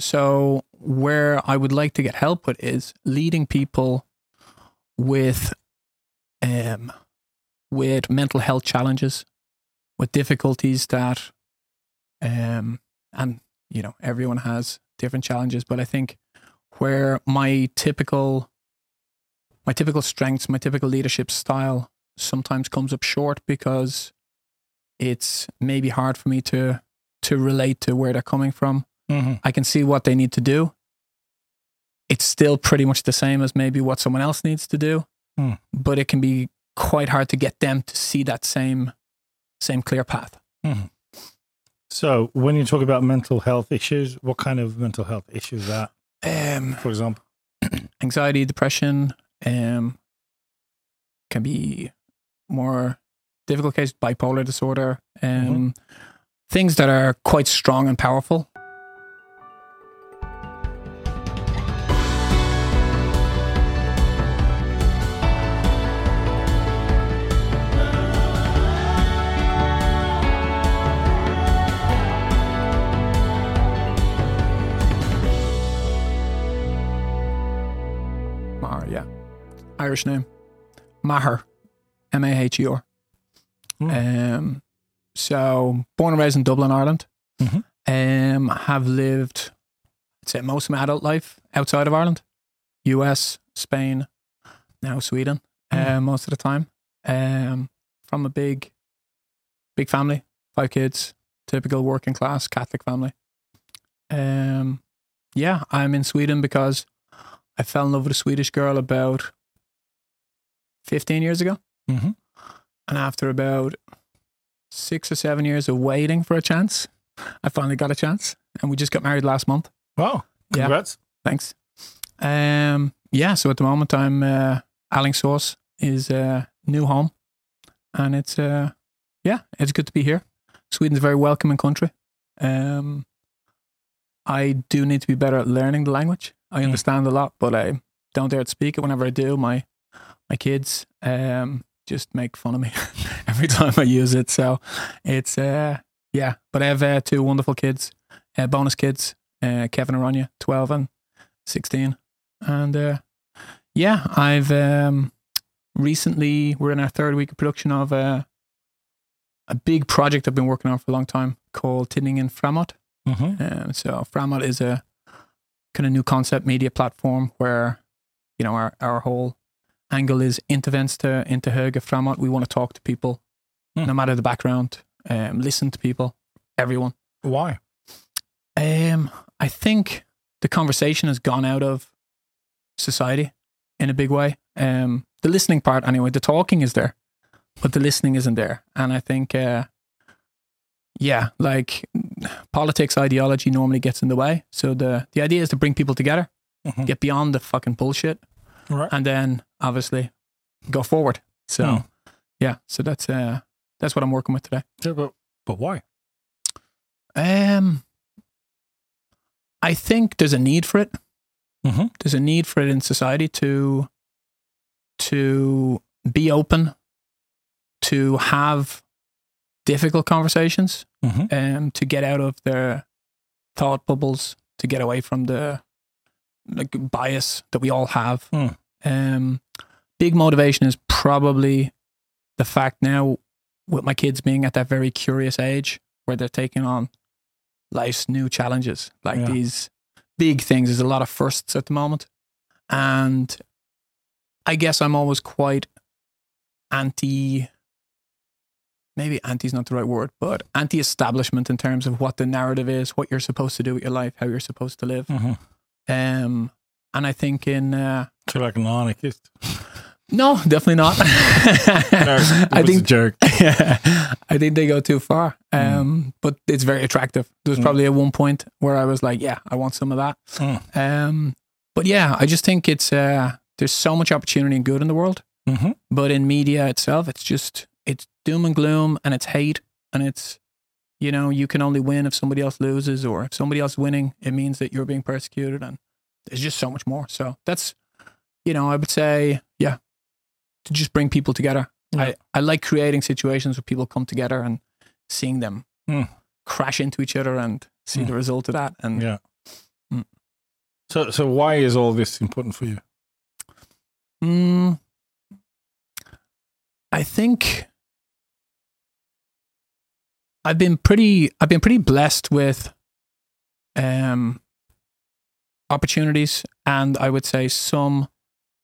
So where I would like to get help with is leading people with um with mental health challenges, with difficulties that um and you know everyone has different challenges, but I think where my typical my typical strengths, my typical leadership style sometimes comes up short because it's maybe hard for me to to relate to where they're coming from. Mm-hmm. I can see what they need to do. It's still pretty much the same as maybe what someone else needs to do, Hmm. but it can be quite hard to get them to see that same same clear path. So, when you talk about mental health issues, what kind of mental health issues are Um, for example? anxiety, depression, um, can be more difficult case, bipolar disorder, um, things that are quite strong and powerful. Irish name. Maher. M A H E R. Hmm. Um, so, born and raised in Dublin, Ireland. Mhm. Um, have lived, I'd say, most of my adult life outside of Ireland, US, Spain, now Sweden, Hmm. um, most of the time. Um, from a big, big family, five kids, typical working class Catholic family. Um, yeah, I'm in Sweden because I fell in love with a Swedish girl about 15 years ago. Mhm. And after about six or seven years of waiting for a chance, I finally got a chance. And we just got married last month. Wow, Yeah. congrats. Thanks. Um, yeah, so at the moment I'm uh, Alingsås is uh, new home. And it's, uh, yeah, it's good to be here. Sweden's a very welcoming country. Um, I do need to be better at learning the language. I Mm. understand a lot, but I don't dare to speak it. Whenever I do, my my kids um, just make fun of me every time I use it. So it's uh, yeah. But I have uh, two wonderful kids, uh, bonus kids, uh, Kevin and twelve and sixteen, and uh, yeah, I've um, recently we're in our third week of production of uh, a big project I've been working on for a long time called Tidningen Framåt. Mm-hmm. Um, so Framåt is a kind of new concept media platform where, you know, our, our whole angle is into vänster, into höger, framåt. We want to talk to people, Hmm. no matter the background, um, listen to people, everyone. Why? Um, I think the conversation has gone out of society in a big way. Um, the listening part, anyway, the talking is there, but the listening isn't there. And I think, uh, yeah, like politics, ideology normally gets in the way. So the the idea is to bring people together, Mhm. get beyond the fucking bullshit, Right. and then obviously go forward. So Hmm. yeah, so that's uh that's what I'm working with today. Yeah, but, but why? Um, I think there's a need for it. Mhm. There's a need for it in society to to be open, to have difficult conversations, Mhm. um, to get out of their thought bubbles, to get away from the like bias that we all have. Hmm. Um, big motivation is probably the fact now with my kids being at that very curious age where they're taking on life's new challenges, like Yeah. these big things. There's a lot of firsts at the moment. And I guess I'm always quite anti, maybe anti is not the right word, but anti establishment in terms of what the narrative is, what you're supposed to do with your life, how you're supposed to live. Mm-hmm. Um, and I think in, uh, So like an anarchist. no, definitely not. I I think jerk. joke. I think they go too far. Um, but it's very attractive. There was Mm. probably at one point where I was like, yeah, I want some of that. Mm. Um, but yeah, I just think it's uh, there's so much opportunity and good in the world, Mm-hmm. but in media itself, it's just it's doom and gloom and it's hate and it's you know you can only win if somebody else loses or if somebody else is winning, it means that you're being persecuted and there's just so much more. So that's you know I would say yeah to just bring people together. Yeah. I, I like creating situations where people come together and seeing them Mm. crash into each other and see Mm. the result of that. And Yeah. So, so why is all this important for you? Mm, I think I've been pretty I've been pretty blessed with um opportunities and I would say some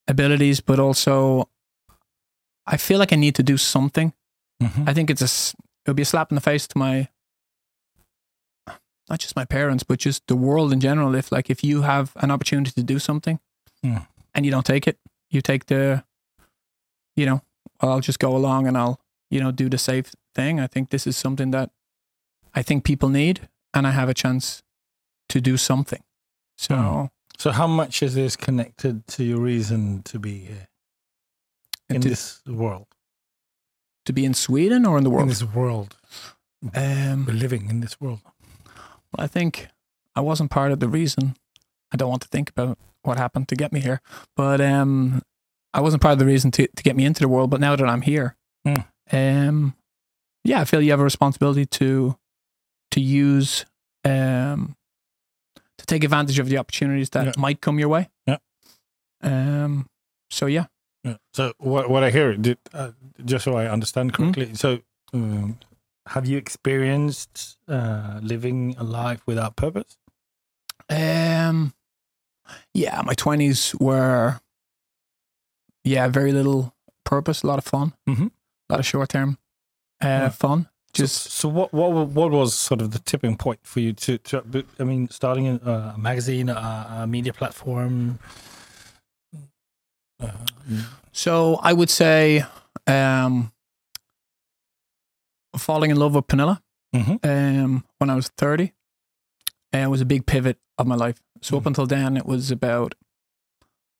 abilities, but also I feel like I need to do something. Mhm. I think it's a it would be a slap in the face to my not just my parents, but just the world in general. If like if you have an opportunity to do something Mm. and you don't take it, you take the, you know, I'll just go along and I'll you know do the safe thing. I think this is something that I think people need, and I have a chance to do something. So Mm. So, how much is this connected to your reason to be here in to, this world? to be in Sweden or in the world? In this world, Um, we're living in this world. Well, I think I wasn't part of the reason. I don't want to think about what happened to get me here, but um, I wasn't part of the reason to, to get me into the world. But now that I'm here, Mm. um, yeah, I feel you have a responsibility to to use um, to take advantage of the opportunities that Yeah. might come your way. Yeah. Um. So yeah. Yeah. So what what I hear, did, uh, just so I understand Mm-hmm. correctly, so um, have you experienced uh, living a life without purpose? Um, yeah, my twenties were, yeah, very little purpose, a lot of fun, Mm-hmm. a lot of short term, uh, fun. Just so what what what was sort of the tipping point for you to, to I mean, starting a, a magazine, a, a media platform? Uh, so, I would say, um, falling in love with Pernilla, Mhm. um, when I was thirty, uh, was a big pivot of my life. So up Mhm. until then, it was about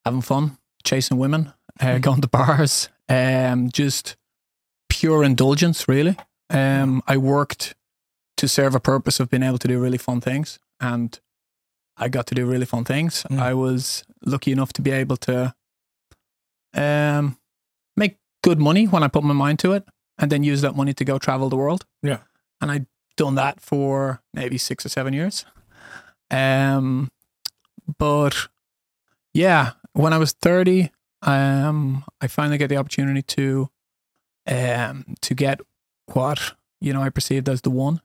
having fun, chasing women, uh, Mhm. going to bars, um, just pure indulgence, really. Um, I worked to serve a purpose of being able to do really fun things, and I got to do really fun things. Mm. I was lucky enough to be able to um, make good money when I put my mind to it, and then use that money to go travel the world. Yeah. and I'd done that for maybe six or seven years. Um, but yeah, when I was thirty, um, I finally get the opportunity to um to get what you know I perceived as the one.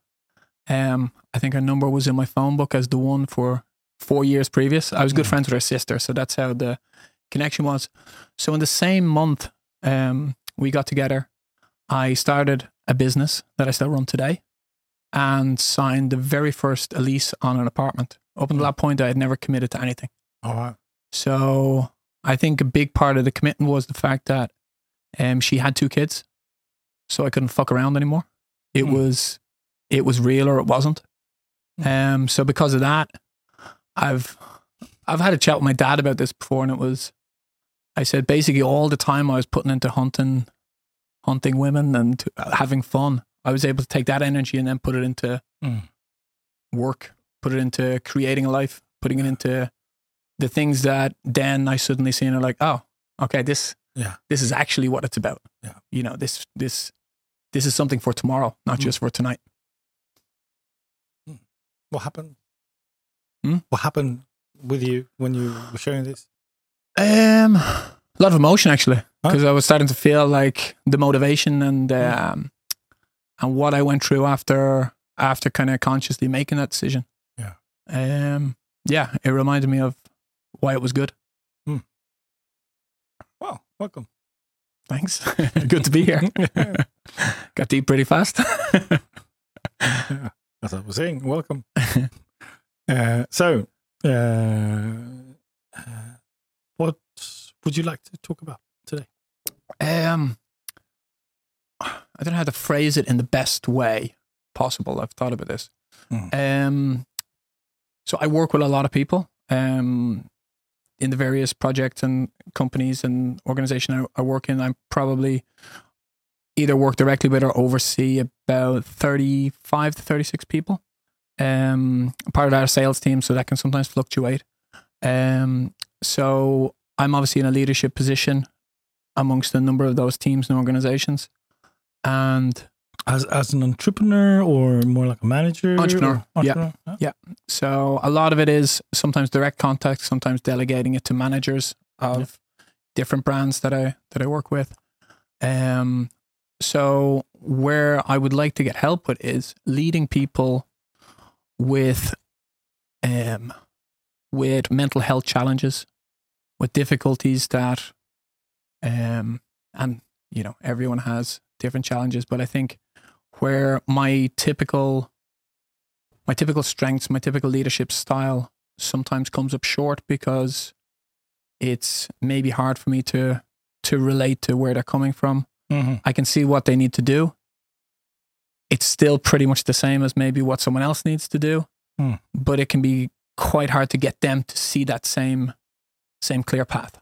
Um, I think her number was in my phone book as the one for four years previous. I was good Mhm. friends with her sister, so that's how the connection was. So in the same month, um, we got together. I started a business that I still run today, and signed the very first lease on an apartment. Up until Mm. that point, I had never committed to anything. all right. So I think a big part of the commitment was the fact that um, she had two kids, so I couldn't fuck around anymore. It Hmm. was it was real or it wasn't. Hmm. Um, so because of that, I've I've had a chat with my dad about this before, and it was I said basically all the time I was putting into hunting, hunting women and uh, having fun. I was able to take that energy and then put it into Mm. work, put it into creating a life, putting it into the things that then I suddenly see and are like, oh, okay, this Yeah. this is actually what it's about. Yeah. You know, this this this is something for tomorrow, not Mm. just for tonight. What happened? Hmm? What happened with you when you were sharing this? Um, a lot of emotion actually, because I was starting to feel like the motivation and Mm. um, and what I went through after after kind of consciously making that decision. Yeah. Um. Yeah, it reminded me of why it was good. Wow, welcome. Thanks. good to be here. Got deep pretty fast. Yeah, As I was saying, welcome. uh, so, uh, uh, what would you like to talk about today? Um, I don't know how to phrase it in the best way possible. I've thought about this. Mm. Um, so I work with a lot of people um, in the various projects and companies and organization I, I work in. I'm probably either work directly with or oversee about 35 to 36 people. Um, part of our sales team, so that can sometimes fluctuate. Um, so I'm obviously in a leadership position amongst a number of those teams and organizations. And as as an entrepreneur or more like a manager? Entrepreneur, or- yeah. entrepreneur? Yeah. So a lot of it is sometimes direct contact, sometimes delegating it to managers of different brands that I that I work with. Um, so where I would like to get help with is leading people with um with mental health challenges, with difficulties that um and you know everyone has different challenges, but I think where my typical my typical strengths, my typical leadership style sometimes comes up short because it's maybe hard for me to to relate to where they're coming from. Mhm. I can see what they need to do. It's still pretty much the same as maybe what someone else needs to do, Hmm. but it can be quite hard to get them to see that same same clear path.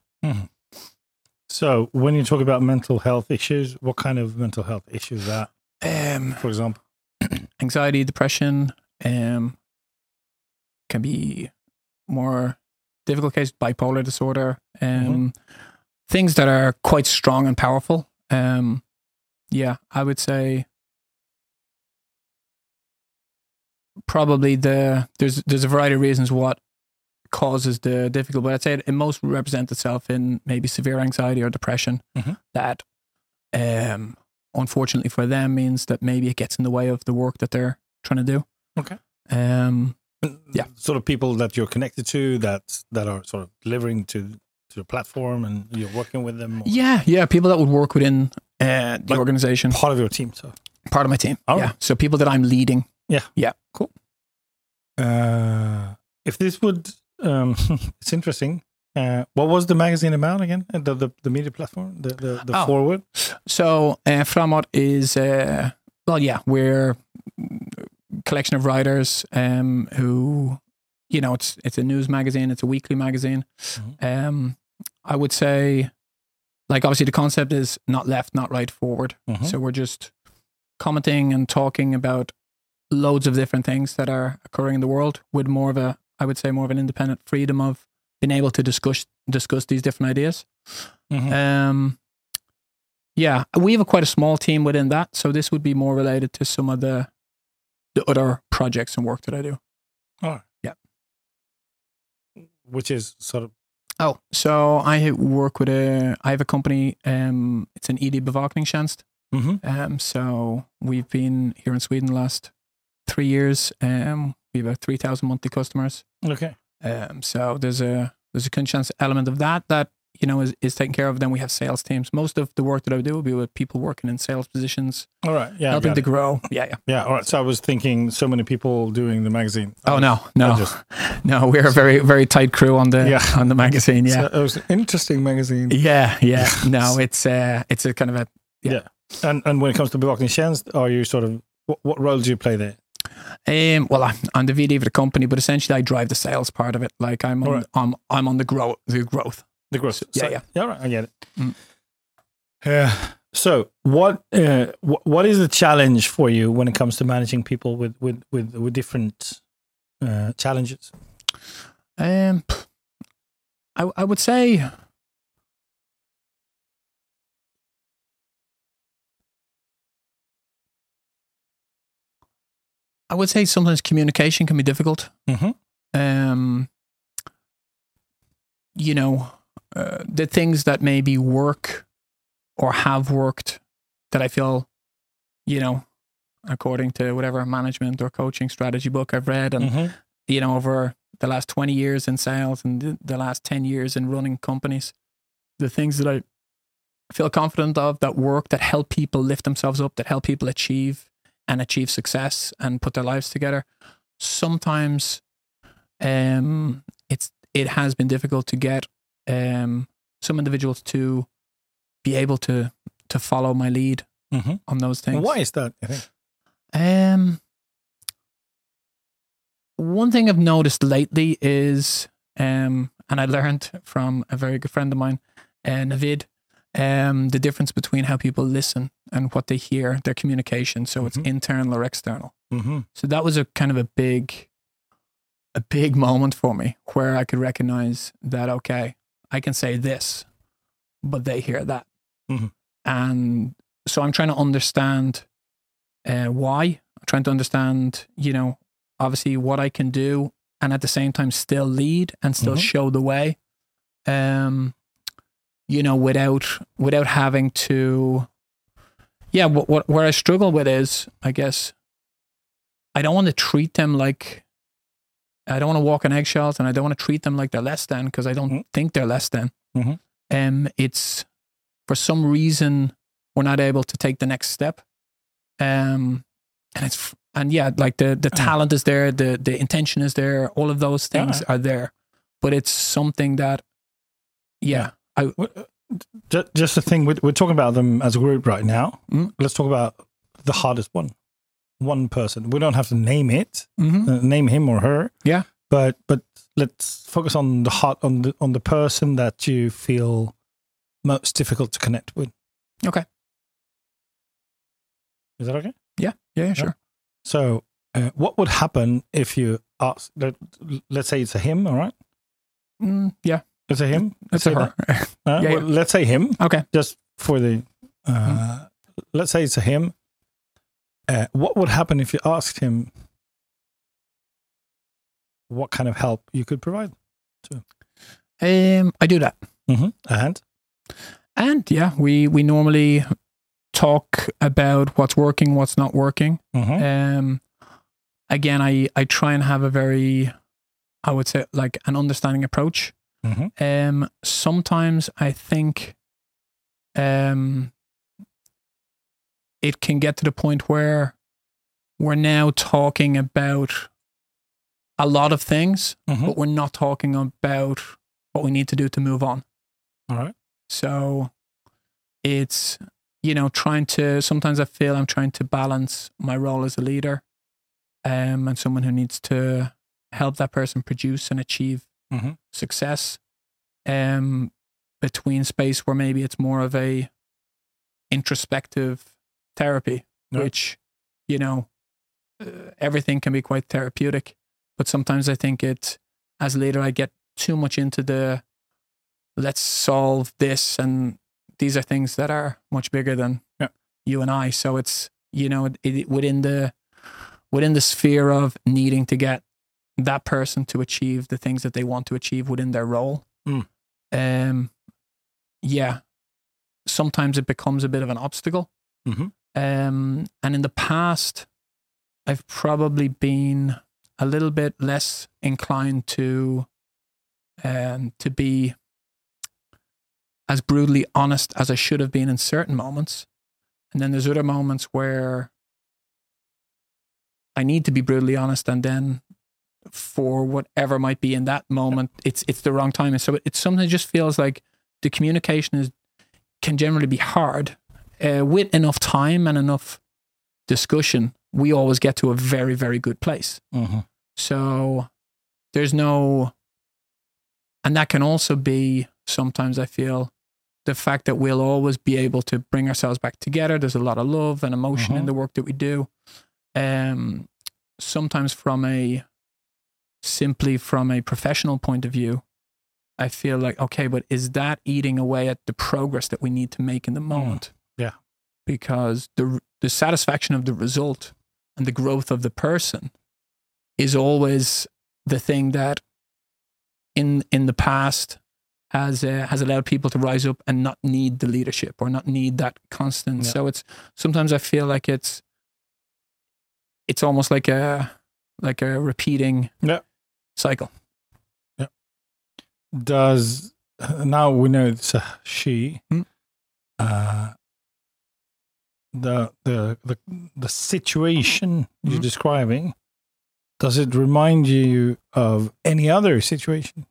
So when you talk about mental health issues, what kind of mental health issues are that, Um, for example? anxiety, depression, um, can be more difficult case, bipolar disorder, um, things that are quite strong and powerful. Um, yeah, I would say probably the there's there's a variety of reasons what causes the difficult, but I'd say it, most represents itself in maybe severe anxiety or depression Mhm. that um unfortunately for them means that maybe it gets in the way of the work that they're trying to do. Okay. Um Yeah. Sort of people that you're connected to that that are sort of delivering to to the platform and you're working with them. or yeah, yeah, people that would work within uh, the Like- organization, Part of your team. So part of my team. All yeah. right. So people that I'm leading. Yeah. Yeah. Cool. Uh, if this would, um, it's interesting. Uh, what was the magazine about again? Uh, The the, the media platform, the the, the Oh. forward. So uh, Framåt is uh, well, yeah, we're a collection of writers um, who, you know, it's it's a news magazine, it's a weekly magazine. Um, I would say, like, obviously the concept is not left, not right, forward. Mhm. So we're just commenting and talking about loads of different things that are occurring in the world with more of a, I would say, more of an independent freedom of being able to discuss discuss these different ideas. Mhm. Um, yeah, we have a quite a small team within that, so this would be more related to some of the the other projects and work that I do. Oh, yeah. Which is sort of Oh, so I work with a. I have a company. Um, it's an ED bevakningstjänst. Mhm. Um, so we've been here in Sweden the last three years. Um, we have about three thousand monthly customers. okay. Um, so there's a there's a kundtjänst element of that that you know is, is taken care of. Then we have sales teams. Most of the work that I do will be with people working in sales positions, All right. Yeah. helping to grow. Yeah, yeah. Yeah. All right. So I was thinking, so many people doing the magazine. Oh was- no, no, just- no. We're a very very tight crew on the Yeah. on the magazine. Yeah, So it was an interesting magazine. yeah, yeah. No, it's uh, it's a kind of a yeah. And and when it comes to bevakningstjänst, are you sort of what, what role do you play there? Um, well, I'm, I'm the VD of the company, but essentially I drive the sales part of it. Like I'm on, Alright. I'm, I'm on the growth, the growth. The growth. Yeah, side. yeah. Yeah. Right. I get it. Mm. Uh, so what uh, wh- what is the challenge for you when it comes to managing people with with with, with different uh, challenges? Um, I, I would say, I would say sometimes communication can be difficult. Mhm. Um, you know, uh, the things that maybe work or have worked that I feel, you know, according to whatever management or coaching strategy book I've read, and Mhm. you know, over the last 20 years in sales and the- the last 10 years in running companies, the things that I feel confident of that work, that help people lift themselves up, that help people achieve and achieve success and put their lives together. Sometimes um, it's it has been difficult to get um, some individuals to be able to to follow my lead Mhm. on those things. Why is that? I think. Um, one thing I've noticed lately is, um, and I learned from a very good friend of mine, uh, Navid, um, the difference between how people listen and what they hear, their communication. So Mhm. it's internal or external. Mm-hmm. So that was a kind of a big, a big moment for me where I could recognize that okay, I can say this, but they hear that, Mhm. and so I'm trying to understand uh, why. I'm trying to understand, you know, obviously what I can do, and at the same time still lead and still Mhm. show the way. Um, you know, without without having to. Yeah, what, what where I struggle with is, I guess, I don't want to treat them like. I don't want to walk on eggshells, and I don't want to treat them like they're less than because I don't Mhm. think they're less than. Mhm. Um, it's for some reason we're not able to take the next step. Um, and it's and yeah, like the the Uh. talent is there, the the intention is there, all of those things Yeah. are there, but it's something that, yeah, Just, just the thing, we're, we're talking about them as a group right now. Mm. Let's talk about the hardest one. One person. We don't have to name it, Mhm. uh, name him or her. Yeah. But but let's focus on the hot on the on the person that you feel most difficult to connect with. Okay. Is that okay? yeah, yeah, sure. So, uh, what would happen if you ask? Let, let's say it's a him. All right. Mm, yeah, It's a him. it's Say her. Uh, Yeah, well, Let's say him. okay. just for the uh, Mm-hmm. let's say it's a him uh, what would happen if you asked him what kind of help you could provide To? Um, I do that, mm-hmm. a hand and yeah, we we normally talk about what's working, what's not working. mm-hmm. Um, again, I I try and have a very, I would say, like an understanding approach. Mm-hmm. Um, sometimes I think, um, it can get to the point where we're now talking about a lot of things, Mm-hmm. but we're not talking about what we need to do to move on. all right So it's, you know, trying to, sometimes I feel I'm trying to balance my role as a leader um, and someone who needs to help that person produce and achieve Mhm. success um, between space where maybe it's more of a introspective therapy, Yeah. which, you know, uh, everything can be quite therapeutic. But sometimes I think it, as a leader, I get too much into the let's solve this and these are things that are much bigger than Yeah. you and I. So it's you know it, it, within the within the sphere of needing to get that person to achieve the things that they want to achieve within their role. Mm. Um, yeah, sometimes it becomes a bit of an obstacle. Mhm. Um, and in the past, I've probably been a little bit less inclined to um, to be as brutally honest as I should have been in certain moments. And then there's other moments where I need to be brutally honest and then for whatever might be in that moment, it's it's the wrong time. And so it, it sometimes just feels like the communication is can generally be hard. Uh, with enough time and enough discussion, we always get to a very, very good place. Mm-hmm. So there's no, and that can also be sometimes I feel the fact that we'll always be able to bring ourselves back together. There's a lot of love and emotion in Mhm. the work that we do. Um, sometimes from a simply from a professional point of view, I feel like okay, but is that eating away at the progress that we need to make in the moment? yeah. because the the satisfaction of the result and the growth of the person is always the thing that in in the past has uh, has allowed people to rise up and not need the leadership or not need that constant. Yeah. So it's sometimes I feel like it's it's almost like a like a repeating Yeah. Cycle. Yeah. Does now we know it's a she. Hmm. Uh, the the the the situation you're Mhm. describing. Does it remind you of any other situation?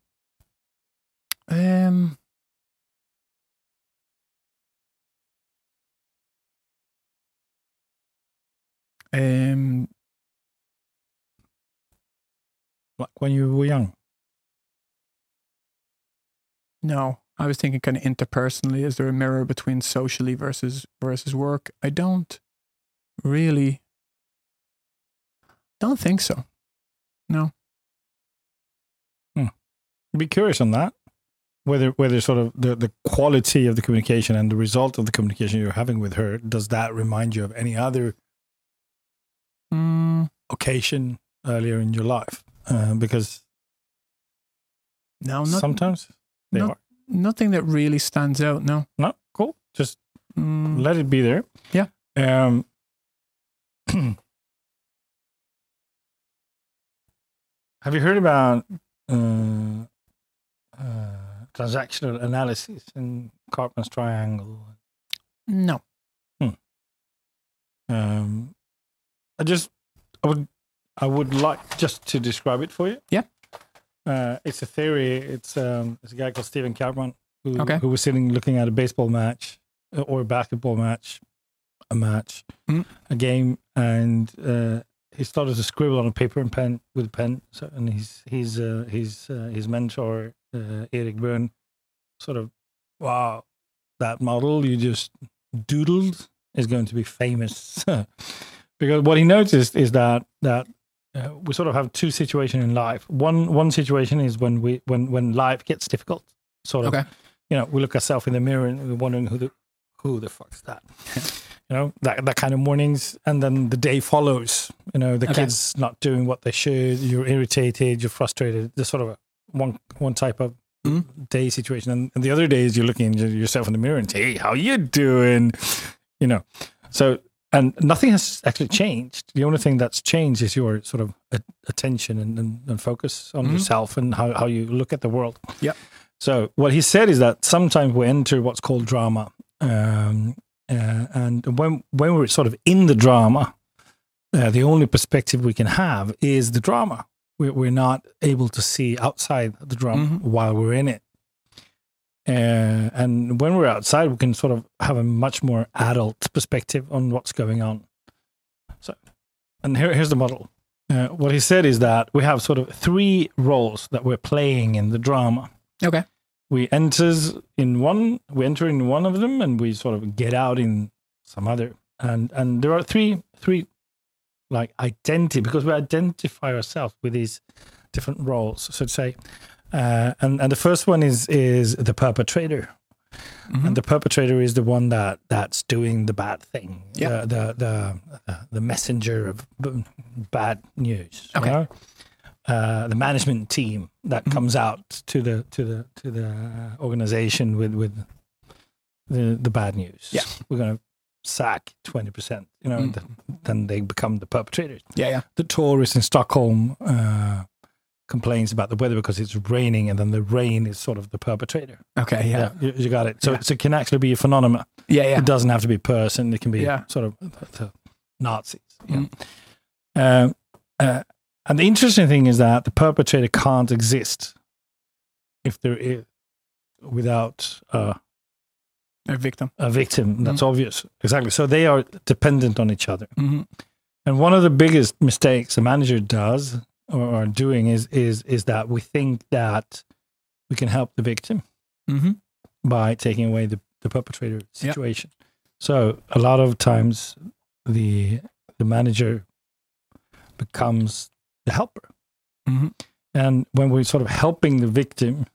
Um, um, Like when you were young? No, I was thinking kind of interpersonally. Is there a mirror between socially versus versus work? I don't really. Don't think so. No. I'd be curious on that. Whether whether sort of the, the quality of the communication and the result of the communication you're having with her, does that remind you of any other Mm, occasion earlier in your life? Uh, because no, not, sometimes they no. are. nothing that really stands out. No. No, cool. Just Mm, let it be there. Yeah. Um, have you heard about uh, uh, transactional analysis in Karpman's triangle? no. Um, I just, I would, I would like just to describe it for you. Yeah. Uh, it's a theory. It's um, it's a guy called Stephen Karpman who, Okay. who was sitting looking at a baseball match uh, or a basketball match, a match, Mm. a game, and uh, he started to scribble on a paper and pen with a pen. So, and his his uh, his uh, his mentor uh, Eric Berne sort of, wow, that model you just doodled is going to be famous because what he noticed is that that uh, we sort of have two situations in life. One one situation is when we when when life gets difficult. Sort of, Okay. you know, we look ourselves in the mirror and we're wondering who the who the fuck's that. you know that that kind of mornings, and then the day follows. You know, the Okay. kids not doing what they should. You're irritated. You're frustrated. There's sort of a, one one type of Mhm. day situation, and, and the other day is you're looking at yourself in the mirror and say, "Hey, how you doing?" You know, so and nothing has actually changed. The only thing that's changed is your sort of attention and, and, and focus on Mhm. yourself and how, how you look at the world. Yeah. So what he said is that sometimes we enter what's called drama, um, uh, and when when we're sort of in the drama, uh, the only perspective we can have is the drama. We're, we're not able to see outside the drama Mhm. while we're in it. Uh, and when we're outside, we can sort of have a much more adult perspective on what's going on. So, and here, here's the model. Uh, what he said is that we have sort of three roles that we're playing in the drama. Okay. We enters in one, we enter in one of them, and we sort of get out in some other. And and there are three three like identity because we identify ourselves with these different roles, so to say. Uh, and and the first one is is the perpetrator, Mhm. and the perpetrator is the one that that's doing the bad thing, Yeah. the the the, uh, the messenger of bad news. you Okay. know? Uh, the management team that Mhm. comes out to the to the to the organization with with the the bad news. Yeah. we're gonna sack twenty percent. You know, Mm. th- then they become the perpetrators Yeah, yeah. the tourists in Stockholm uh, complains about the weather because it's raining, and then the rain is sort of the perpetrator. Okay, yeah. you, you got it. So, Yeah. so it can actually be a phenomenon. Yeah, yeah. It doesn't have to be a person. It can be Yeah. sort of the, Nazis. Yeah. Mm. Um, uh, and the interesting thing is that the perpetrator can't exist if there is without uh, A victim. a victim. That's obvious. Exactly. So they are dependent on each other. hmm And one of the biggest mistakes a manager does or are doing is is is that we think that we can help the victim hmm by taking away the, the perpetrator situation. So a lot of times the the manager becomes the helper. hmm And when we're sort of helping the victim,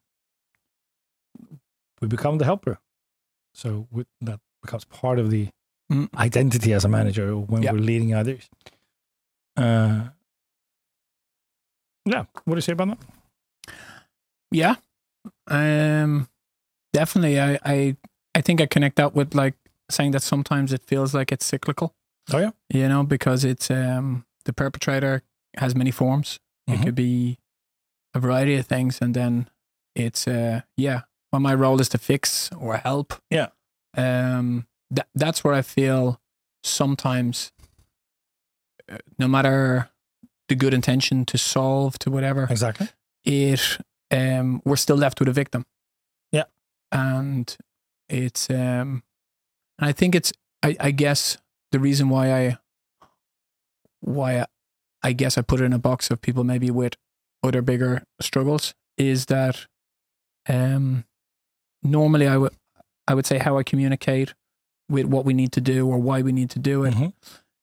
we become the helper. So we, that becomes part of the Mm. identity as a manager when Yeah. we're leading others. Uh, yeah. What do you say about that? Yeah. Um definitely I, I I think I connect that with like saying that sometimes it feels like it's cyclical. Oh, yeah. You know, because it's um the perpetrator has many forms. Mhm. It could be a variety of things and then it's uh yeah, when my role is to fix or help. Yeah. Um that that's where I feel sometimes uh, no matter the good intention to solve to whatever Exactly. it um we're still left with a victim Yeah. and it's um and i think it's i i guess the reason why i why I, I guess i put it in a box of people maybe with other bigger struggles is that um normally i would i would say how i communicate with what we need to do or why we need to do it Mhm.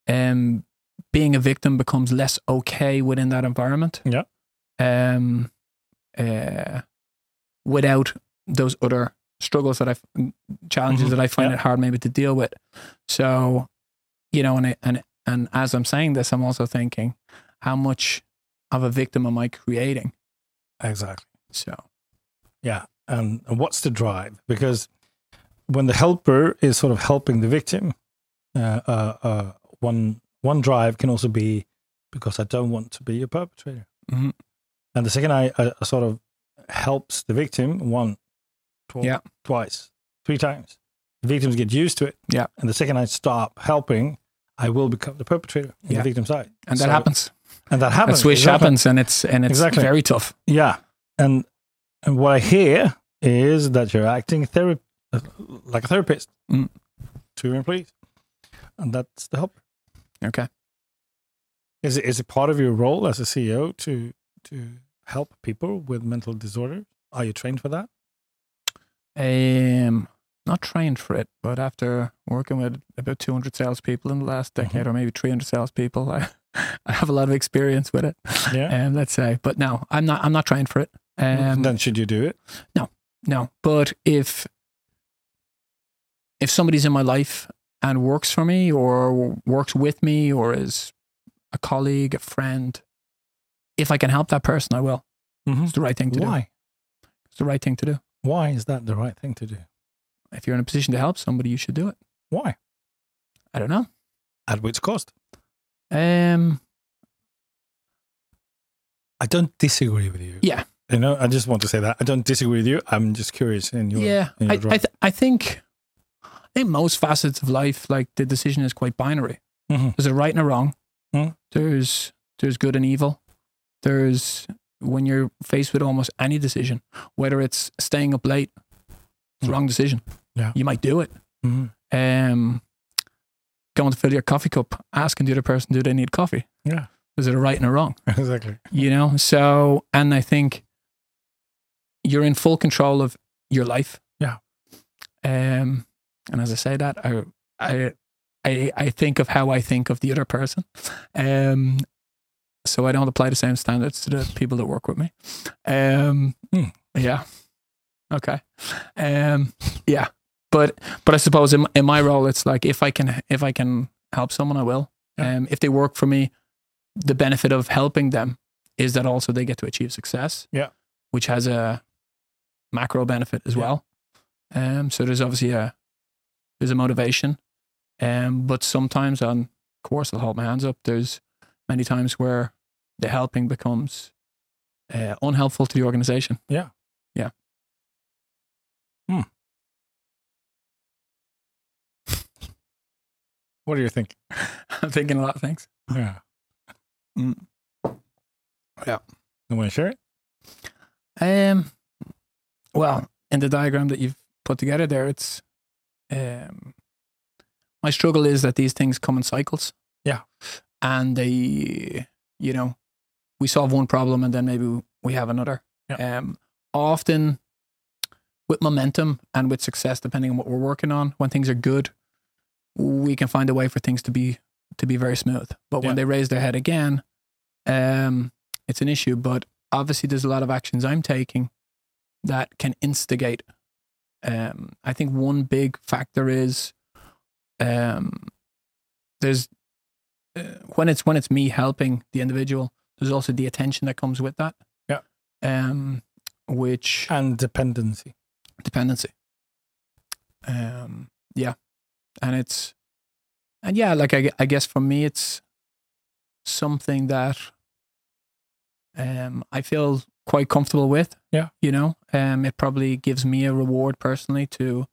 um, being a victim becomes less okay within that environment. Yeah. Um, uh, without those other struggles that I challenges Mhm. that I find Yeah. it hard maybe to deal with. So, you know, and I, and And as I'm saying this, I'm also thinking, how much of a victim am I creating? Exactly. So, Yeah. And, and what's the drive? Because when the helper is sort of helping the victim, uh, uh, uh, one one drive can also be because I don't want to be a perpetrator. Mhm. And the second I, I sort of helps the victim one, tw- Yeah. twice, three times, the victims get used to it. Yeah. And the second I stop helping, I will become the perpetrator on Yeah. the victim's side. and that happens. And that happens. That happens. switch exactly. happens, and it's and it's Exactly. very tough. Yeah, and and what I hear is that you're acting thera- like a therapist Mm. to your employees, and that's the help. Okay. Is it is it part of your role as a CEO to to help people with mental disorder? Are you trained for that? Um, not trained for it, but after working with about 200 salespeople in the last decade, or maybe 300 salespeople, I, I have a lot of experience with it. Yeah. Um, let's say, but no, I'm not. I'm not trained for it. Um, then should you do it? No, no, but if if somebody's in my life and works for me, or works with me, or is a colleague, a friend, if I can help that person, I will. It's the right thing to do. Why? It's the right thing to do. Why is that the right thing to do? If you're in a position to help somebody, you should do it. Why? I don't know. At which cost? Um, I don't disagree with you. Yeah. You know, I just want to say that I don't disagree with you. I'm just curious in your yeah, in I, your drive. I, th- I think, Think most facets of life, like the decision is quite binary. Mhm. There's a right and a wrong. Mhm. There's there's good and evil. There's when you're faced with almost any decision, whether it's staying up late, it's Mm. wrong decision. Yeah. you might do it. Mhm. Um, going to fill your coffee cup, asking the other person, do they need coffee? Yeah. Is it a right and a wrong? exactly. you know so and i think you're in full control of your life Yeah. um and as i say that i i i, I think of how i think of the other person um so i don't apply the same standards to the people that work with me um Hmm. yeah okay um yeah but but i suppose in, in my role it's like if i can if i can help someone i will Yeah. um if they work for me the benefit of helping them is that also they get to achieve success. Yeah. Which has a macro benefit as Yeah. well. Um, so there's obviously a there's a motivation. Um, but sometimes on of course I'll hold my hands up. There's many times where the helping becomes uh, unhelpful to the organization. Yeah. Yeah. Hmm. What do you think? I'm thinking a lot of things. Yeah. Mm. Yeah. You want to share it? Um, well, in the diagram that you've put together there, it's um, my struggle is that these things come in cycles. Yeah. and they, you know, we solve one problem and then maybe we have another. Yeah. Um, often with momentum and with success, depending on what we're working on, when things are good, we can find a way for things to be to be very smooth. But when they raise their head again, um, it's an issue. But obviously, there's a lot of actions I'm taking that can instigate. Um, I think one big factor is um, there's uh, when it's when it's me helping the individual. There's also the attention that comes with that. Yeah. Um, which And dependency. dependency. Um, yeah, and it's, and yeah, like I, I guess for me, it's something that um I feel quite comfortable with. Yeah. you know, um, it probably gives me a reward personally to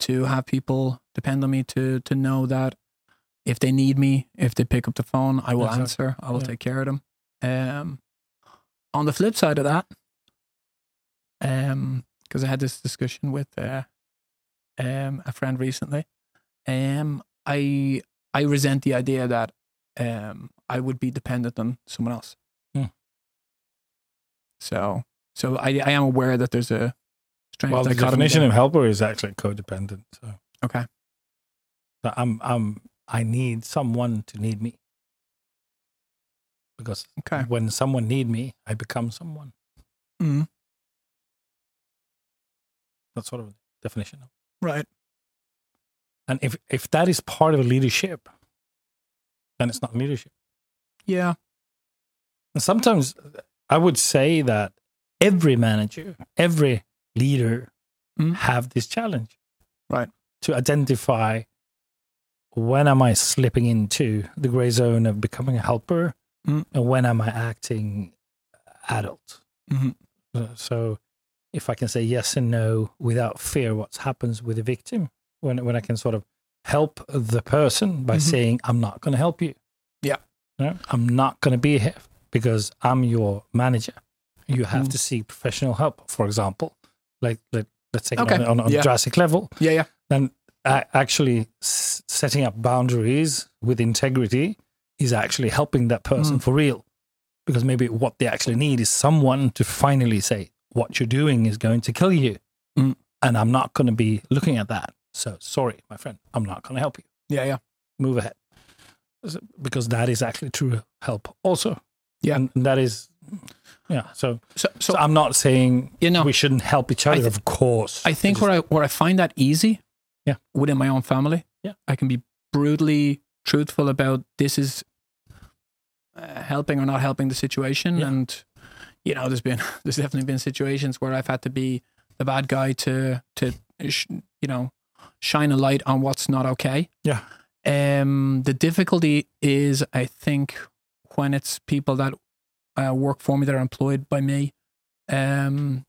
to have people depend on me to to know that if they need me, if they pick up the phone, I will Exactly. answer. I will Yeah. take care of them. Um, on the flip side of that, um, because I had this discussion with uh, um a friend recently, um, I I resent the idea that um I would be dependent on someone else. So so I I am aware that there's a strange Well, the definition there. of helper is actually codependent. So, okay. so I'm I'm I need someone to need me. Because Okay. when someone need me, I become someone. Mm, That's sort of the definition. right. And if if that is part of leadership, then it's not leadership. Yeah. And sometimes I would say that every manager, every leader Mm. have this challenge. Right. To identify when am I slipping into the gray zone of becoming a helper Mm. and when am I acting adult. Mhm. Uh, So if I can say yes and no without fear what happens with the victim, when when I can sort of help the person by Mhm. saying, I'm not gonna help you. Yeah. No, I'm not gonna be here because I'm your manager. You have Mm. to seek professional help, for example. Like let, let's take Okay. it on, on, on Yeah. drastic level Yeah. Yeah. then a- actually s- setting up boundaries with integrity is actually helping that person Mm. for real because maybe what they actually need is someone to finally say what you're doing is going to kill you Mm. and i'm not going to be looking at that so sorry my friend i'm not going to help you Yeah. Yeah. move ahead because that is actually true help also Yeah. and that is yeah so So, so, so i'm not saying you know, we shouldn't help each other thi- of course I think just- where I where I find that easy, Yeah. within my own family, Yeah. I can be brutally truthful about this is uh, helping or not helping the situation, Yeah. and you know, there's been there's definitely been situations where I've had to be the bad guy to to sh- you know shine a light on what's not okay. Yeah. Um, the difficulty is, I think, when it's people that uh, work for me that are employed by me, um,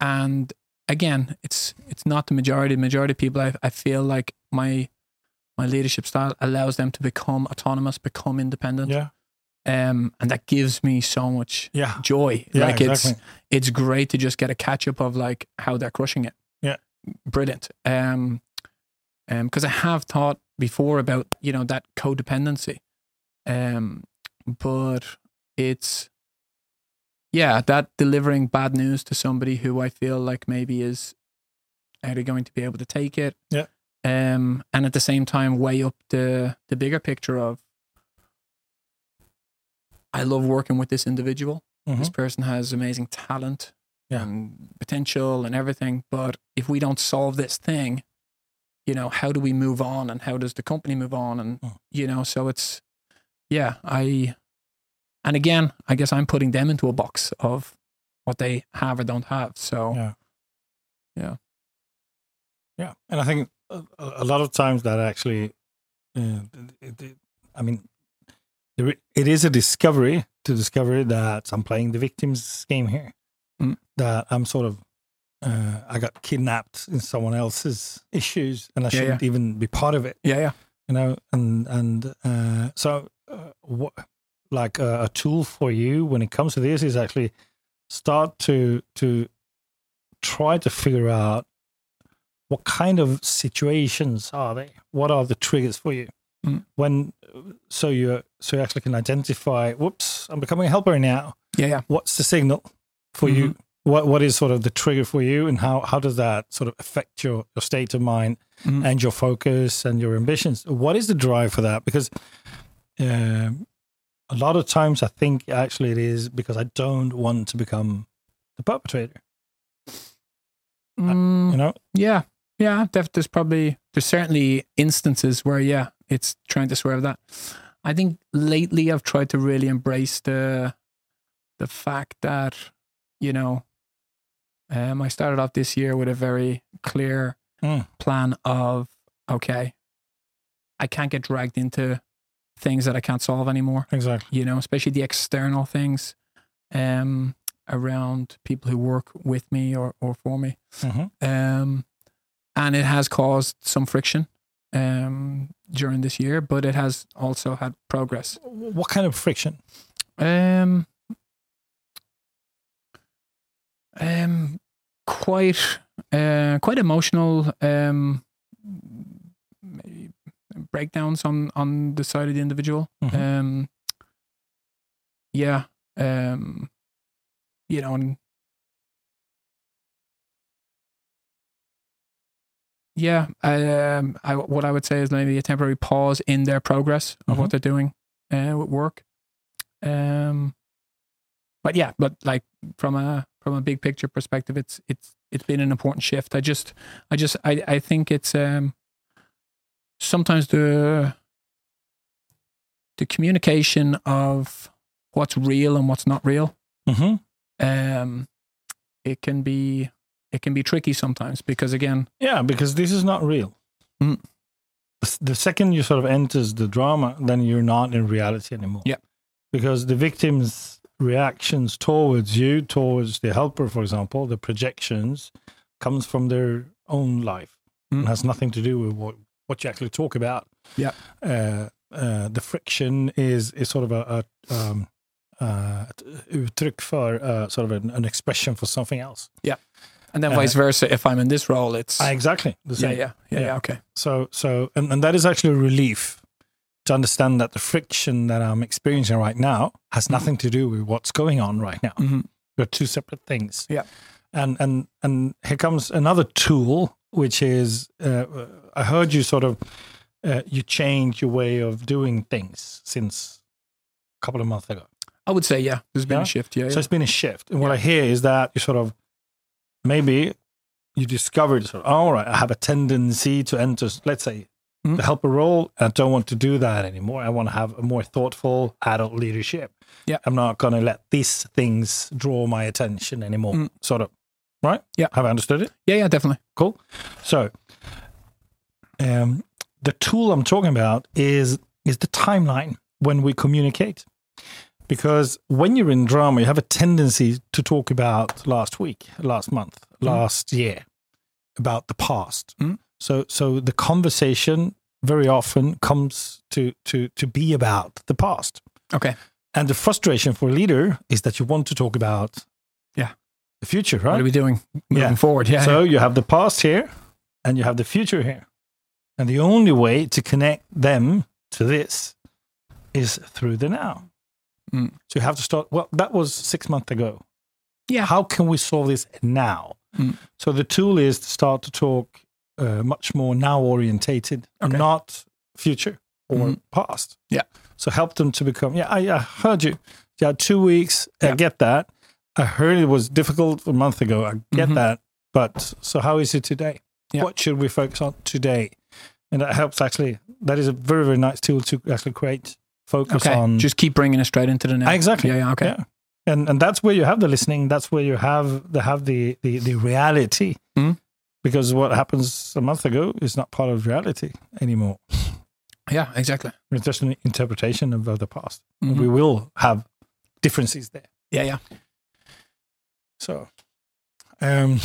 and again, it's it's not the majority. The majority of people, I, I feel like my my leadership style allows them to become autonomous, become independent, yeah um, and that gives me so much yeah joy. yeah like exactly. it's it's great to just get a catch up of like how they're crushing it. Yeah. brilliant. Um, um, because I have thought before about you know that codependency, um, but it's yeah that delivering bad news to somebody who I feel like maybe is are they going to be able to take it? Yeah. Um, and at the same time weigh up the the bigger picture of I love working with this individual this Mhm. person has amazing talent Yeah. and potential and everything but if we don't solve this thing you know how do we move on and how does the company move on and Mm. you know so it's yeah i and again i guess i'm putting them into a box of what they have or don't have so Yeah. yeah Yeah, and I think a, a lot of times that actually, uh, it, it, I mean, it is a discovery to discover that I'm playing the victim's game here. Mm. That I'm sort of, uh, I got kidnapped in someone else's issues, and I Yeah, shouldn't even be part of it. yeah yeah You know, and and uh, so uh, what, like uh, a tool for you when it comes to this is actually start to to try to figure out what kind of situations are they what are the triggers for you? Mm. when so you so you actually can identify whoops i'm becoming a helper now. Yeah yeah. What's the signal for you what what is sort of the trigger for you and how how does that sort of affect your your state of mind Mhm. and your focus and your ambitions? What is the drive for that? Because um, a lot of times i think actually it is because i don't want to become the perpetrator. Mm, you know? yeah. Yeah there's probably there's certainly instances where yeah it's trying to swerve that. I think lately i've tried to really embrace the the fact that you know um i started off this year with a very clear Mm. plan of okay i can't get dragged into things that i can't solve anymore exactly you know, especially the external things um, around people who work with me or, or for me. hmm Um, and it has caused some friction um, during this year, but it has also had progress. what kind of friction Um, um, quite, uh, quite emotional. Um, maybe breakdowns on on the side of the individual. Mhm. Um, yeah. Um, you know, and yeah, I, um, I, what I would say is maybe a temporary pause in their progress of what they're doing uh, with work. Um, but yeah, but like from a from a big picture perspective, it's it's it's been an important shift. I just I just I I think it's um sometimes the the communication of what's real and what's not real. hmm Um, it can be it can be tricky sometimes because again, Yeah, because this is not real. Mm. The- The second you sort of enters the drama, then you're not in reality anymore. Yeah. Because the victim's reactions towards you, towards the helper, for example, the projections, comes from their own life. Mm. It has nothing to do with what, what you actually talk about. Yeah. Uh, uh, the friction is is sort of a, a um, uh, uttryck för uh, sort of an, an expression for something else. Yeah. And then Uh, vice versa. If I'm in this role, it's exactly. The yeah, same. yeah, yeah, Yeah. yeah. Okay. So so and, and that is actually a relief to understand that the friction that I'm experiencing right now has nothing to do with what's going on right now. hmm They're two separate things. Yeah. And and and here comes another tool, which is uh, I heard you sort of uh, you change your way of doing things since a couple of months ago. I would say yeah. There's been Yeah? a shift. Yeah, So yeah. it's been a shift. And what I hear is that you sort of maybe you discovered sort of, all right, I have a tendency to enter, let's say, Mhm. the helper role. I don't want to do that anymore. I want to have a more thoughtful adult leadership. Yeah. I'm not going to let these things draw my attention anymore. Mm. Sort of. Right? Yeah. Have I understood it? yeah, yeah, definitely. Cool. So, um, the tool I'm talking about is is the timeline when we communicate, because when you're in drama, you have a tendency to talk about last week, last month, last year, about the past. Mm. So, so the conversation very often comes to to to be about the past. Okay. And the frustration for a leader is that you want to talk about Yeah. the future, right? What are we doing moving Yeah. forward? Yeah. So you have the past here and you have the future here. And the only way to connect them to this is through the now. Mm. So you have to start. Well, that was six months ago. Yeah. How can we solve this now? Mm. So the tool is to start to talk uh, much more now orientated, Okay. not future or Mhm. past. Yeah. So help them to become. Yeah, I, I heard you. Yeah, two weeks. I get that. I heard it was difficult a month ago. I get Mhm. that. But so how is it today? Yeah. What should we focus on today? And that helps actually. That is a very very nice tool to actually create focus okay. on. Just keep bringing it straight into the now. Exactly. Yeah. Yeah. Okay. Yeah. And and that's where you have the listening. That's where you have the have the the, the reality. Mhm. Because what happens a month ago is not part of reality anymore. Yeah. Exactly. It's just an interpretation of the past. Mhm. We will have differences there. Yeah. Yeah. So, um,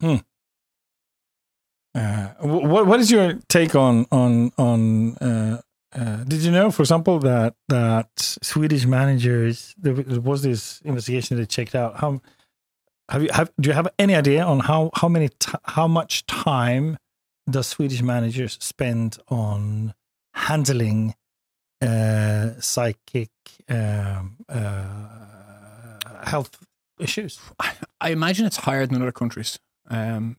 hmm. Uh, what what is your take on on on? Uh, uh, did you know, for example, that that Swedish managers there was this investigation that checked out how have you have do you have any idea on how how many ti how much time does Swedish managers spend on handling uh, psychic um, uh, health issues? I imagine it's higher than other countries, um,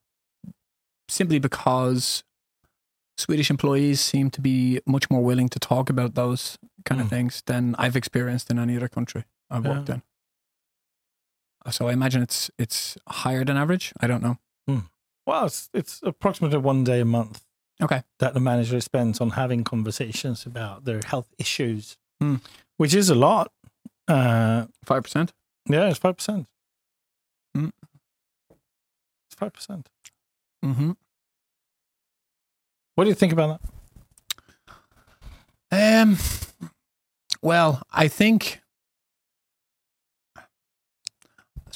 simply because Swedish employees seem to be much more willing to talk about those kind of Mm. things than I've experienced in any other country I've worked Yeah. in. So I imagine it's it's higher than average. I don't know. Well, it's it's approximately one day a month Okay. that the manager spends on having conversations about their health issues, Hmm. which is a lot. Uh, Five percent. yeah, it's five percent. Hmm. It's five percent. Mm-hmm. What do you think about that? Um. Well, I think. I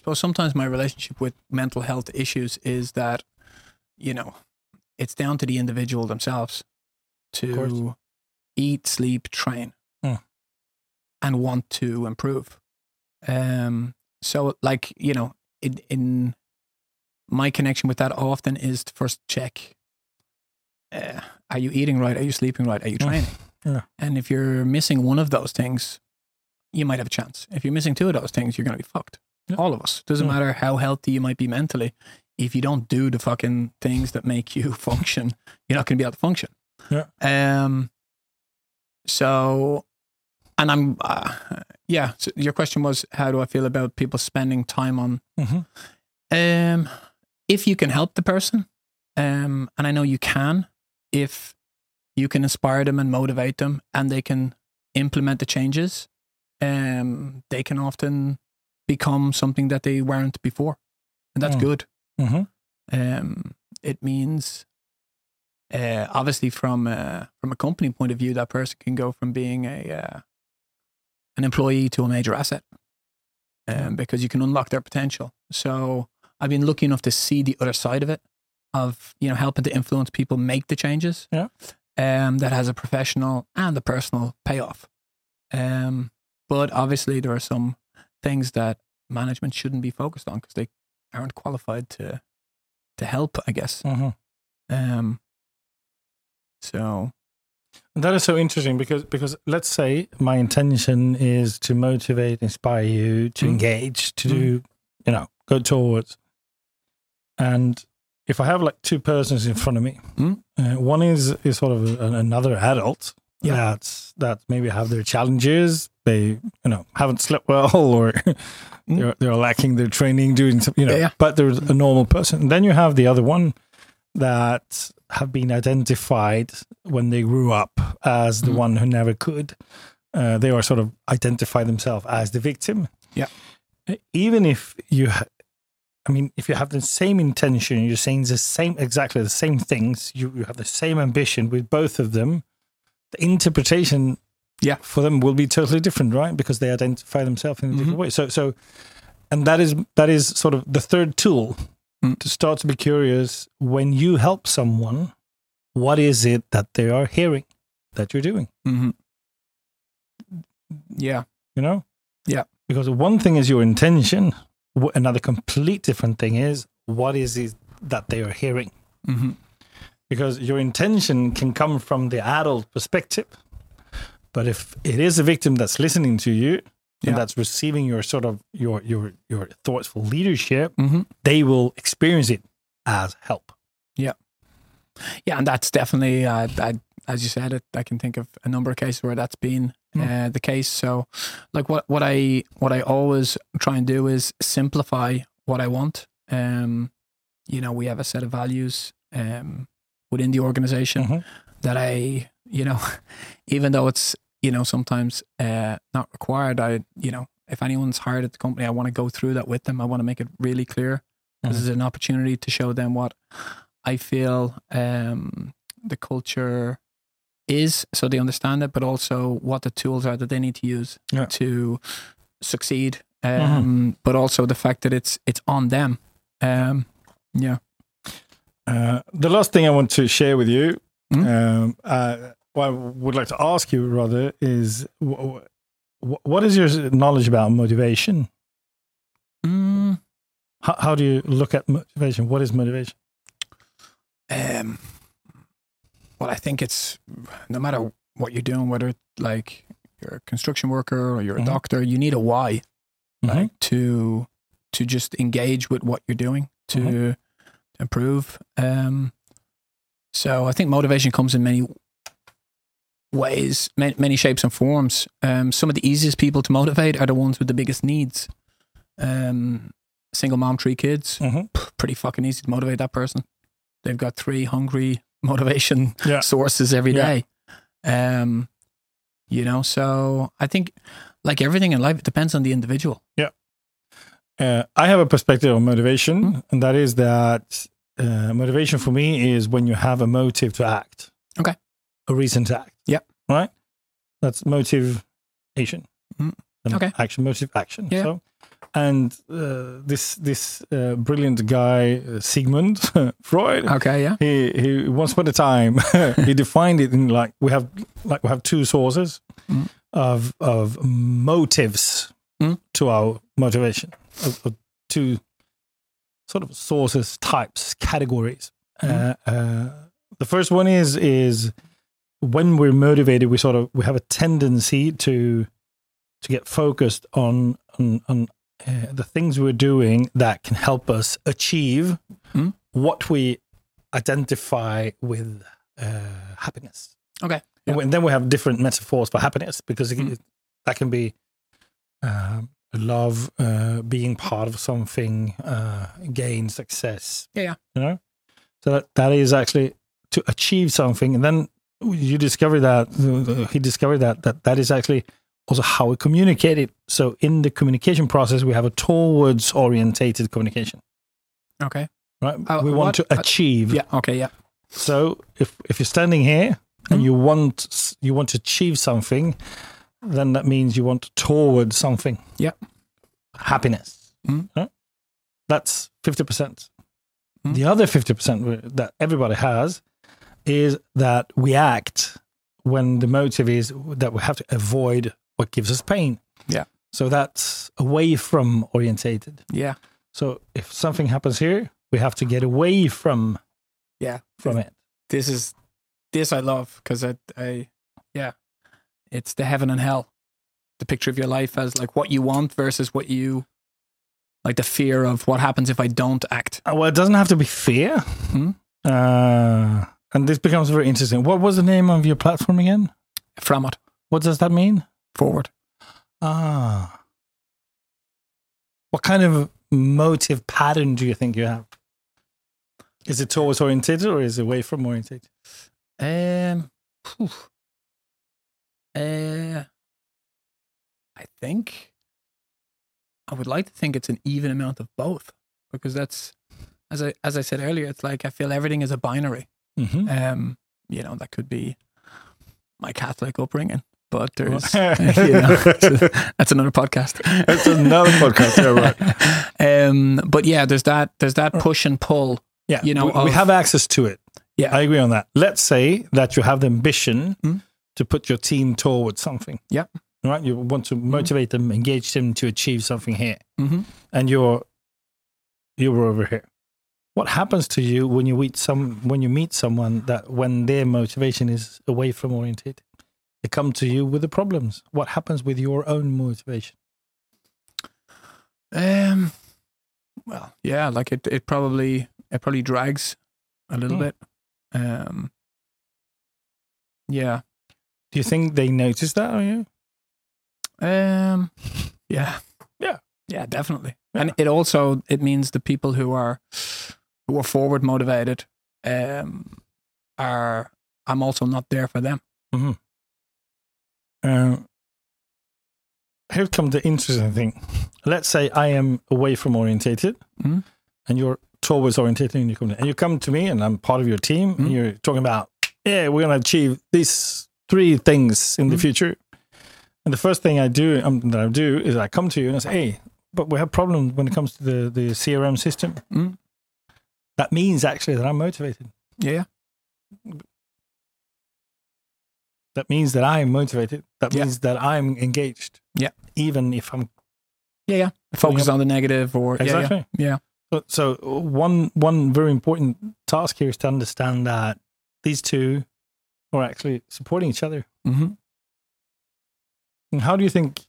suppose sometimes my relationship with mental health issues is that, you know, it's down to the individual themselves to eat, sleep, train, Hmm. and want to improve. Um. So, like you know, in in my connection with that often is to first check. Uh, are you eating right? Are you sleeping right? Are you Hmm. training? Yeah. And if you're missing one of those things, you might have a chance. If you're missing two of those things, you're going to be fucked. Yeah. All of us. Doesn't Yeah. matter how healthy you might be mentally. If you don't do the fucking things that make you function, you're not going to be able to function. Yeah. Um. So, and I'm, uh, yeah. So your question was, how do I feel about people spending time on Mm-hmm. um, if you can help the person, um, and I know you can, if you can inspire them and motivate them, and they can implement the changes, um, they can often become something that they weren't before, and that's Mm. good. hmm Um, it means, uh, obviously, from uh, from a company point of view, that person can go from being a uh, an employee to a major asset, um, because you can unlock their potential. So I've been lucky enough to see the other side of it, of you know helping to influence people make the changes. Yeah. Um, that has a professional and a personal payoff. Um, but obviously there are some things that management shouldn't be focused on because they aren't qualified to to help. I guess. hmm Um. So That is so interesting because because let's say my intention is to motivate, inspire you, to Mm. engage, to Mm. do, you know, go towards. And if I have like two persons in front of me, Mm. uh, one is is sort of a, another adult Yeah. that's that maybe have their challenges. They you know haven't slept well or Mm. they're they're lacking their training, doing some, you know. Yeah. But there's a normal person. And then you have the other one that have been identified when they grew up as the Mhm. one who never could. Uh, they are sort of identify themselves as the victim. Yeah. Even if you, ha- I mean, if you have the same intention, you're saying the same, exactly the same things, you, you have the same ambition with both of them, the interpretation Yeah. for them will be totally different, right? Because they identify themselves in a different Mhm. way. So, so, and that is that is sort of the third tool Mm. to start to be curious when you help someone. What is it that they are hearing that you're doing? mm-hmm. yeah, You know? Yeah. Because one thing is your intention. Another complete different thing is what is it that they are hearing? hmm because your intention can come from the adult perspective. But if it is a victim that's listening to you Yeah. and that's receiving your sort of your your your thoughtful leadership, hmm they will experience it as help. Yeah, yeah, and that's definitely, uh, I, as you said, it. I can think of a number of cases where that's been Mm. uh, the case. So, like what what I what I always try and do is simplify what I want. Um, you know, we have a set of values um, within the organization Mhm. that I, you know, even though it's you know sometimes uh, not required, I you know if anyone's hired at the company, I want to go through that with them. I want to make it really clear because Mhm. it's an opportunity to show them what I feel um, the culture is, so they understand it, but also what the tools are that they need to use Yeah. to succeed. Um, But also the fact that it's it's on them. Um, yeah. Uh, the last thing I want to share with you, Mhm. um, uh, what I would like to ask you rather is wh- wh- what is your knowledge about motivation? Mm, How, how do you look at motivation? What is motivation? um, well, I think it's no matter what you're doing, whether like you're a construction worker or you're a Mhm. doctor, you need a why. Mhm. like to to just engage with what you're doing to Mhm. Improve. Um, so I think motivation comes in many ways, many, many shapes and forms. Um, some of the easiest people to motivate are the ones with the biggest needs. Um, single mom, three kids, Mhm. p- pretty fucking easy to motivate that person. They've got three hungry motivation Yeah. sources every day. Yeah. Um, you know, so I think like everything in life, it depends on the individual. Uh, I have a perspective on motivation, Hmm. and that is that uh, motivation for me is when you have a motive to act. Okay. A reason to act. Yeah. Right? That's motivation. Mm. Okay. Action, motive, action. Yeah. So, and uh, this this uh, brilliant guy, uh, Sigmund Freud, Okay, yeah. he he once upon a time he defined it in like we have like we have two sources Mm. of of motives Mm. to our motivation of, of two sort of sources types categories Mm. uh, uh, the first one is is when we're motivated we sort of we have a tendency to to get focused on on, on uh, the things we're doing that can help us achieve Mm. what we identify with uh, happiness. Okay. And then we have different metaphors for happiness because it, Mm. it- that can be um, love, uh, being part of something, uh, gain, success. Yeah, yeah. You know, so that, that is actually to achieve something, and then you discover that he discovered that that that is actually also how we communicate it. So in the communication process, we have a towards orientated communication, Okay. right? Uh, we want what- to achieve. Yeah. Okay. Yeah. So if if you're standing here and Mhm. you want you want to achieve something, then that means you want towards something. Yeah. Happiness. Right? That's fifty percent. Mhm. The other fifty percent that everybody has is that we act when the motive is that we have to avoid what gives us pain. Yeah. So that's away from orientated. Yeah. So if something happens here, we have to get away from Yeah. from it. This is this I love because I I it's the heaven and hell. The picture of your life as like what you want versus what you like the fear of what happens if I don't act. Uh, Well, it doesn't have to be fear. Hmm. Uh, and this becomes very interesting. What was the name of your platform again? Framåt What does that mean? forward. Ah. What kind of motive pattern do you think you have? Is it towards orientated or is it away from orientated? Um, phew. Uh, I think I would like to think it's an even amount of both because that's as I as I said earlier, it's like I feel everything is a binary. Mm-hmm. Um, you know, that could be my Catholic upbringing, but there's you know, that's another podcast. That's another podcast, yeah, right. Um, but yeah, there's that there's that push and pull. Yeah, You know, we, we have access to it. Yeah. I agree on that. Let's say that you have the ambition Mm. To put your team towards something. Yeah. Right? You want to motivate them, engage them to achieve something here. hmm And you're you're over here. What happens to you when you meet some when you meet someone that when their motivation is away from oriented? They come to you with the problems. What happens with your own motivation? Um, well, yeah, like it, it probably it probably drags a little Mm. bit. Um, yeah. Do you think they notice that on you? Um, yeah, Yeah. yeah, definitely. Yeah. And it also it means the people who are who are forward motivated, um, are I'm also not there for them. Uh, here comes the interesting thing. Let's say I am away from orientated, Mhm. and you're towards orientated, and you come and you come to me, and I'm part of your team, Mhm. and you're talking about, yeah, we're gonna achieve these three things in the Mhm. future. And the first thing I do um, that I do is I come to you and I say, hey, but we have problems when it comes to the the CRM system. Mm. That means actually that I'm motivated. Yeah, That means that I'm motivated. That Yeah. means that I'm engaged. Yeah. Even if I'm yeah, yeah. Focus on the negative or yeah, yeah, Exactly. yeah. So, so one one very important task here is to understand that these two are actually supporting each other. hmm And how do you think?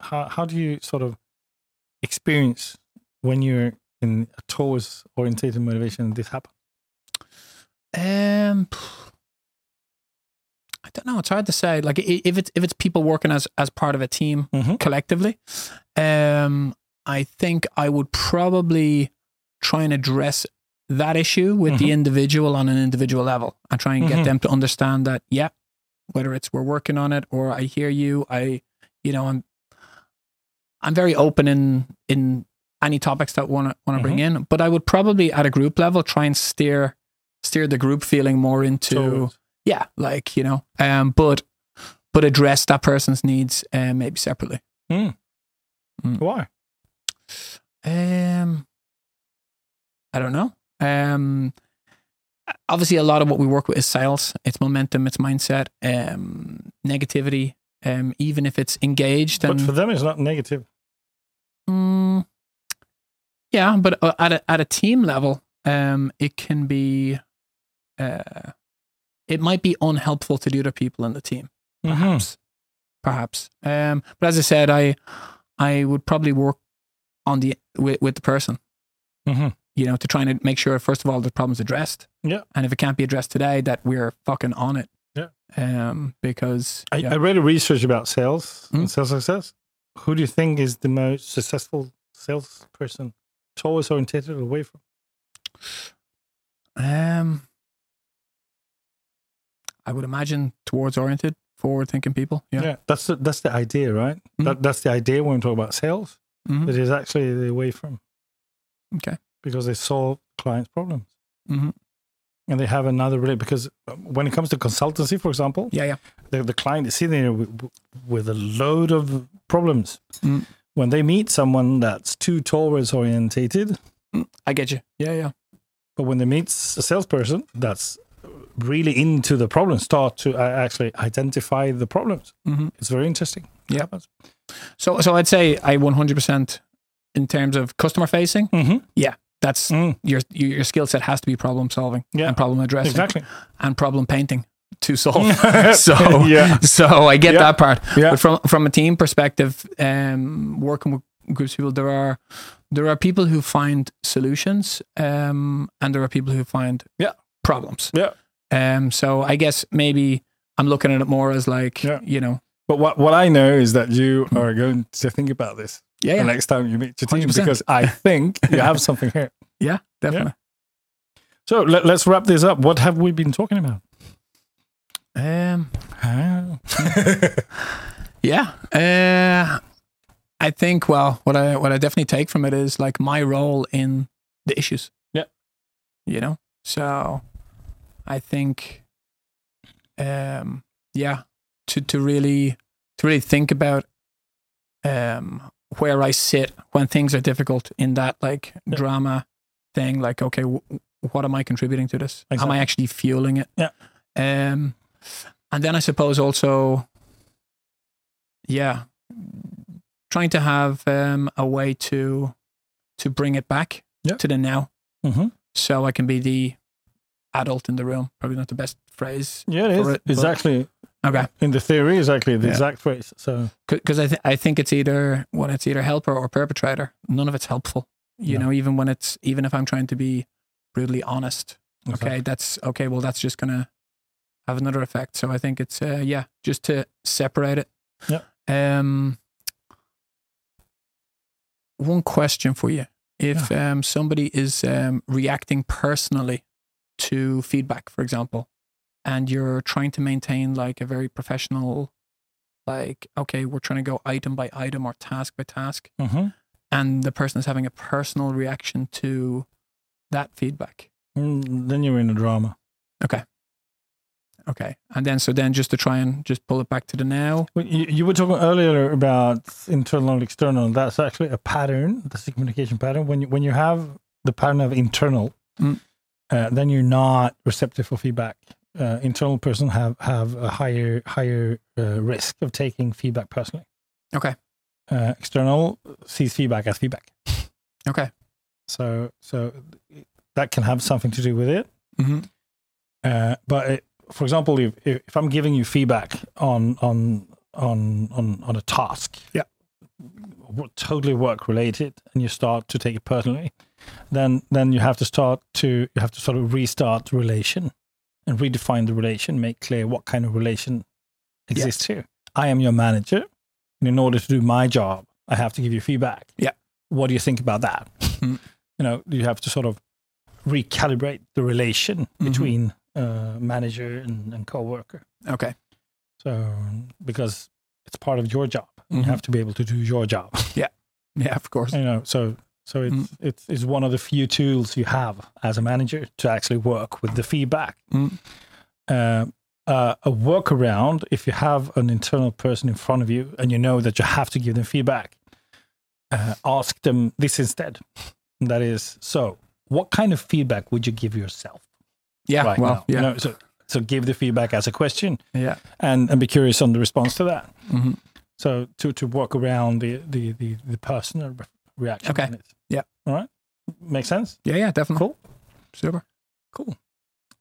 How how do you sort of experience when you're in a towards orientated motivation this happens? Um, I don't know. It's hard to say. Like if it's if it's people working as as part of a team Mhm. collectively, um, I think I would probably try and address that issue with the Mhm. individual on an individual level I try and get Mhm. them to understand that yeah, whether it's we're working on it or I hear you, I you know I'm I'm very open in in any topics that want to want to bring in, but I would probably at a group level try and steer steer the group feeling more into Towards. yeah, like you know, um, but but address that person's needs um, maybe separately. Why? Um, I don't know. Um, obviously, a lot of what we work with is sales. It's momentum. It's mindset. Um, negativity. Um, even if it's engaged But and for them, it's not negative. Mm, yeah, but uh, at a at a team level, um, it can be, uh, it might be unhelpful to the other people in the team, Mm-hmm. perhaps, perhaps. Um, but as I said, I I would probably work on the with, with the person, Mhm. You know, to try and make sure first of all the problem's addressed, Yeah. and if it can't be addressed today, that we're fucking on it, Yeah. um, because I, yeah. I read a research about sales Mm. and sales success. Who do you think is the most successful salesperson? Towards orientated or away from? Um, I would imagine towards oriented, forward thinking people. Yeah. yeah. that's the, that's the idea, right? Mhm. That that's the idea when we talk about sales. Mhm. It is actually the way from Okay. Because they solve clients' problems Mhm. and they have another relate because when it comes to consultancy, for example, Yeah. Yeah. the, the client is sitting there with, with a load of problems. Mm. When they meet someone that's too towards orientated, I get you. Yeah. Yeah. but when they meet a salesperson that's really into the problem, start to uh, actually identify the problems. hmm It's very interesting. Yeah. So, so I'd say I 100% in terms of customer facing. Mm-hmm. That's Mm, your your, skill set has to be problem solving Yeah. and problem addressing exactly. and problem painting to solve. so yeah, so I get Yeah. that part. yeah, But from from a team perspective, um, working with groups of people, there are there are people who find solutions, um, and there are people who find Yeah. problems. Yeah. Um. So I guess maybe I'm looking at it more as like Yeah. you know, But what, what I know is that you are going to think about this yeah, the next time you meet your team 100%. because I think you have something here. yeah, definitely. So let, let's wrap this up. What have we been talking about? Um. Ah. Yeah. Uh, I think well, what I what I definitely take from it is like my role in the issues. Yeah. You know. So, I think, um, yeah, to to really to really think about, um, where I sit when things are difficult in that like Yeah. drama thing. Like, okay, w- what am I contributing to this? Am I actually fueling it? Yeah. Um, and then I suppose also yeah trying to have um, a way to to bring it back Yeah. to the now hmm so i can be the adult in the room probably not the best phrase Yeah, it is. it, It's but- actually okay in the theory exactly the Yeah. exact phrase. So because I, th- I think it's either when it's either helper or perpetrator none of it's helpful you No. know even when it's even if i'm trying to be brutally honest okay that's okay well that's just gonna have another effect so i think it's uh, yeah just to separate it Yeah. um one question for you if um somebody is um reacting personally to feedback for example and you're trying to maintain like a very professional like okay we're trying to go item by item or task by task hmm and the person is having a personal reaction to that feedback Mm, then you're in a drama. Okay. Okay. And then, so then just to try and just pull it back to the now. Well, You, you were talking earlier about internal and external. That's actually a pattern. That's a communication pattern. When you when you have the pattern of internal, Mm. uh, then you're not receptive for feedback. Uh, internal person have have a higher higher uh, risk of taking feedback personally. Okay. Uh, external sees feedback as feedback. Okay. So so that can have something to do with it. hmm Uh, but it, for example, if, if I'm giving you feedback on on on on on a task, Yeah. totally work related, and you start to take it personally, then then you have to start to you have to sort of restart the relation and redefine the relation, make clear what kind of relation exists here. I am your manager, and in order to do my job, I have to give you feedback. Yeah. What do you think about that? Mm. You know, you have to sort of recalibrate the relation Mhm. between uh, manager and, and co-worker. Okay. So because it's part of your job, you Mhm. have to be able to do your job. Yeah. Yeah, of course. You know, so so it's Mm. it's it's one of the few tools you have as a manager to actually work with the feedback. Mm. Uh, uh, a workaround if you have an internal person in front of you and you know that you have to give them feedback, uh, ask them this instead. And that is, so what kind of feedback would you give yourself? Yeah. right well, now? yeah. You know, so so give the feedback as a question yeah. and and be curious on the response to that. hmm So to to work around the the the, the personal reaction. Okay. Yeah. All right. Makes sense. Yeah. Yeah. Definitely. Cool. Super. Cool.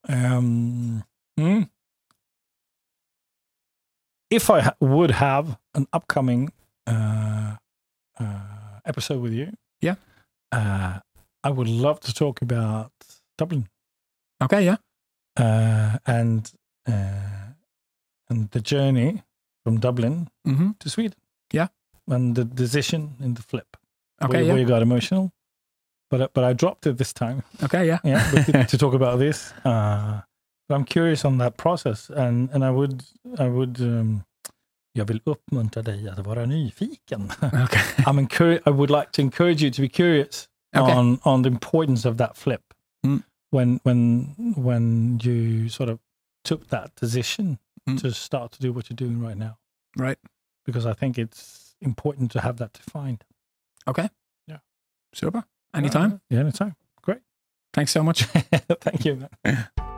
Um. hmm. If I ha- would have an upcoming uh, uh, episode with you, Yeah. uh, I would love to talk about Dublin Okay. Yeah. uh, and uh, and the journey from Dublin hmm to Sweden. Yeah. And the decision in the flip. Okay. where, yeah. where you got emotional. But uh, but I dropped it this time. Okay. Yeah. Yeah. to, to talk about this. Uh, But I'm curious on that process and, and I would, I would um, jag vill uppmuntra dig att vara nyfiken. Okay. I'm encourage, I would like to encourage you to be curious Okay. on on the importance of that flip Mm. when when when you sort of took that decision Mm. to start to do what you're doing right now. Right. Because I think it's important to have that defined. Okay. Yeah. Super. Anytime. Yeah, anytime. Great. Thanks so much. Thank you.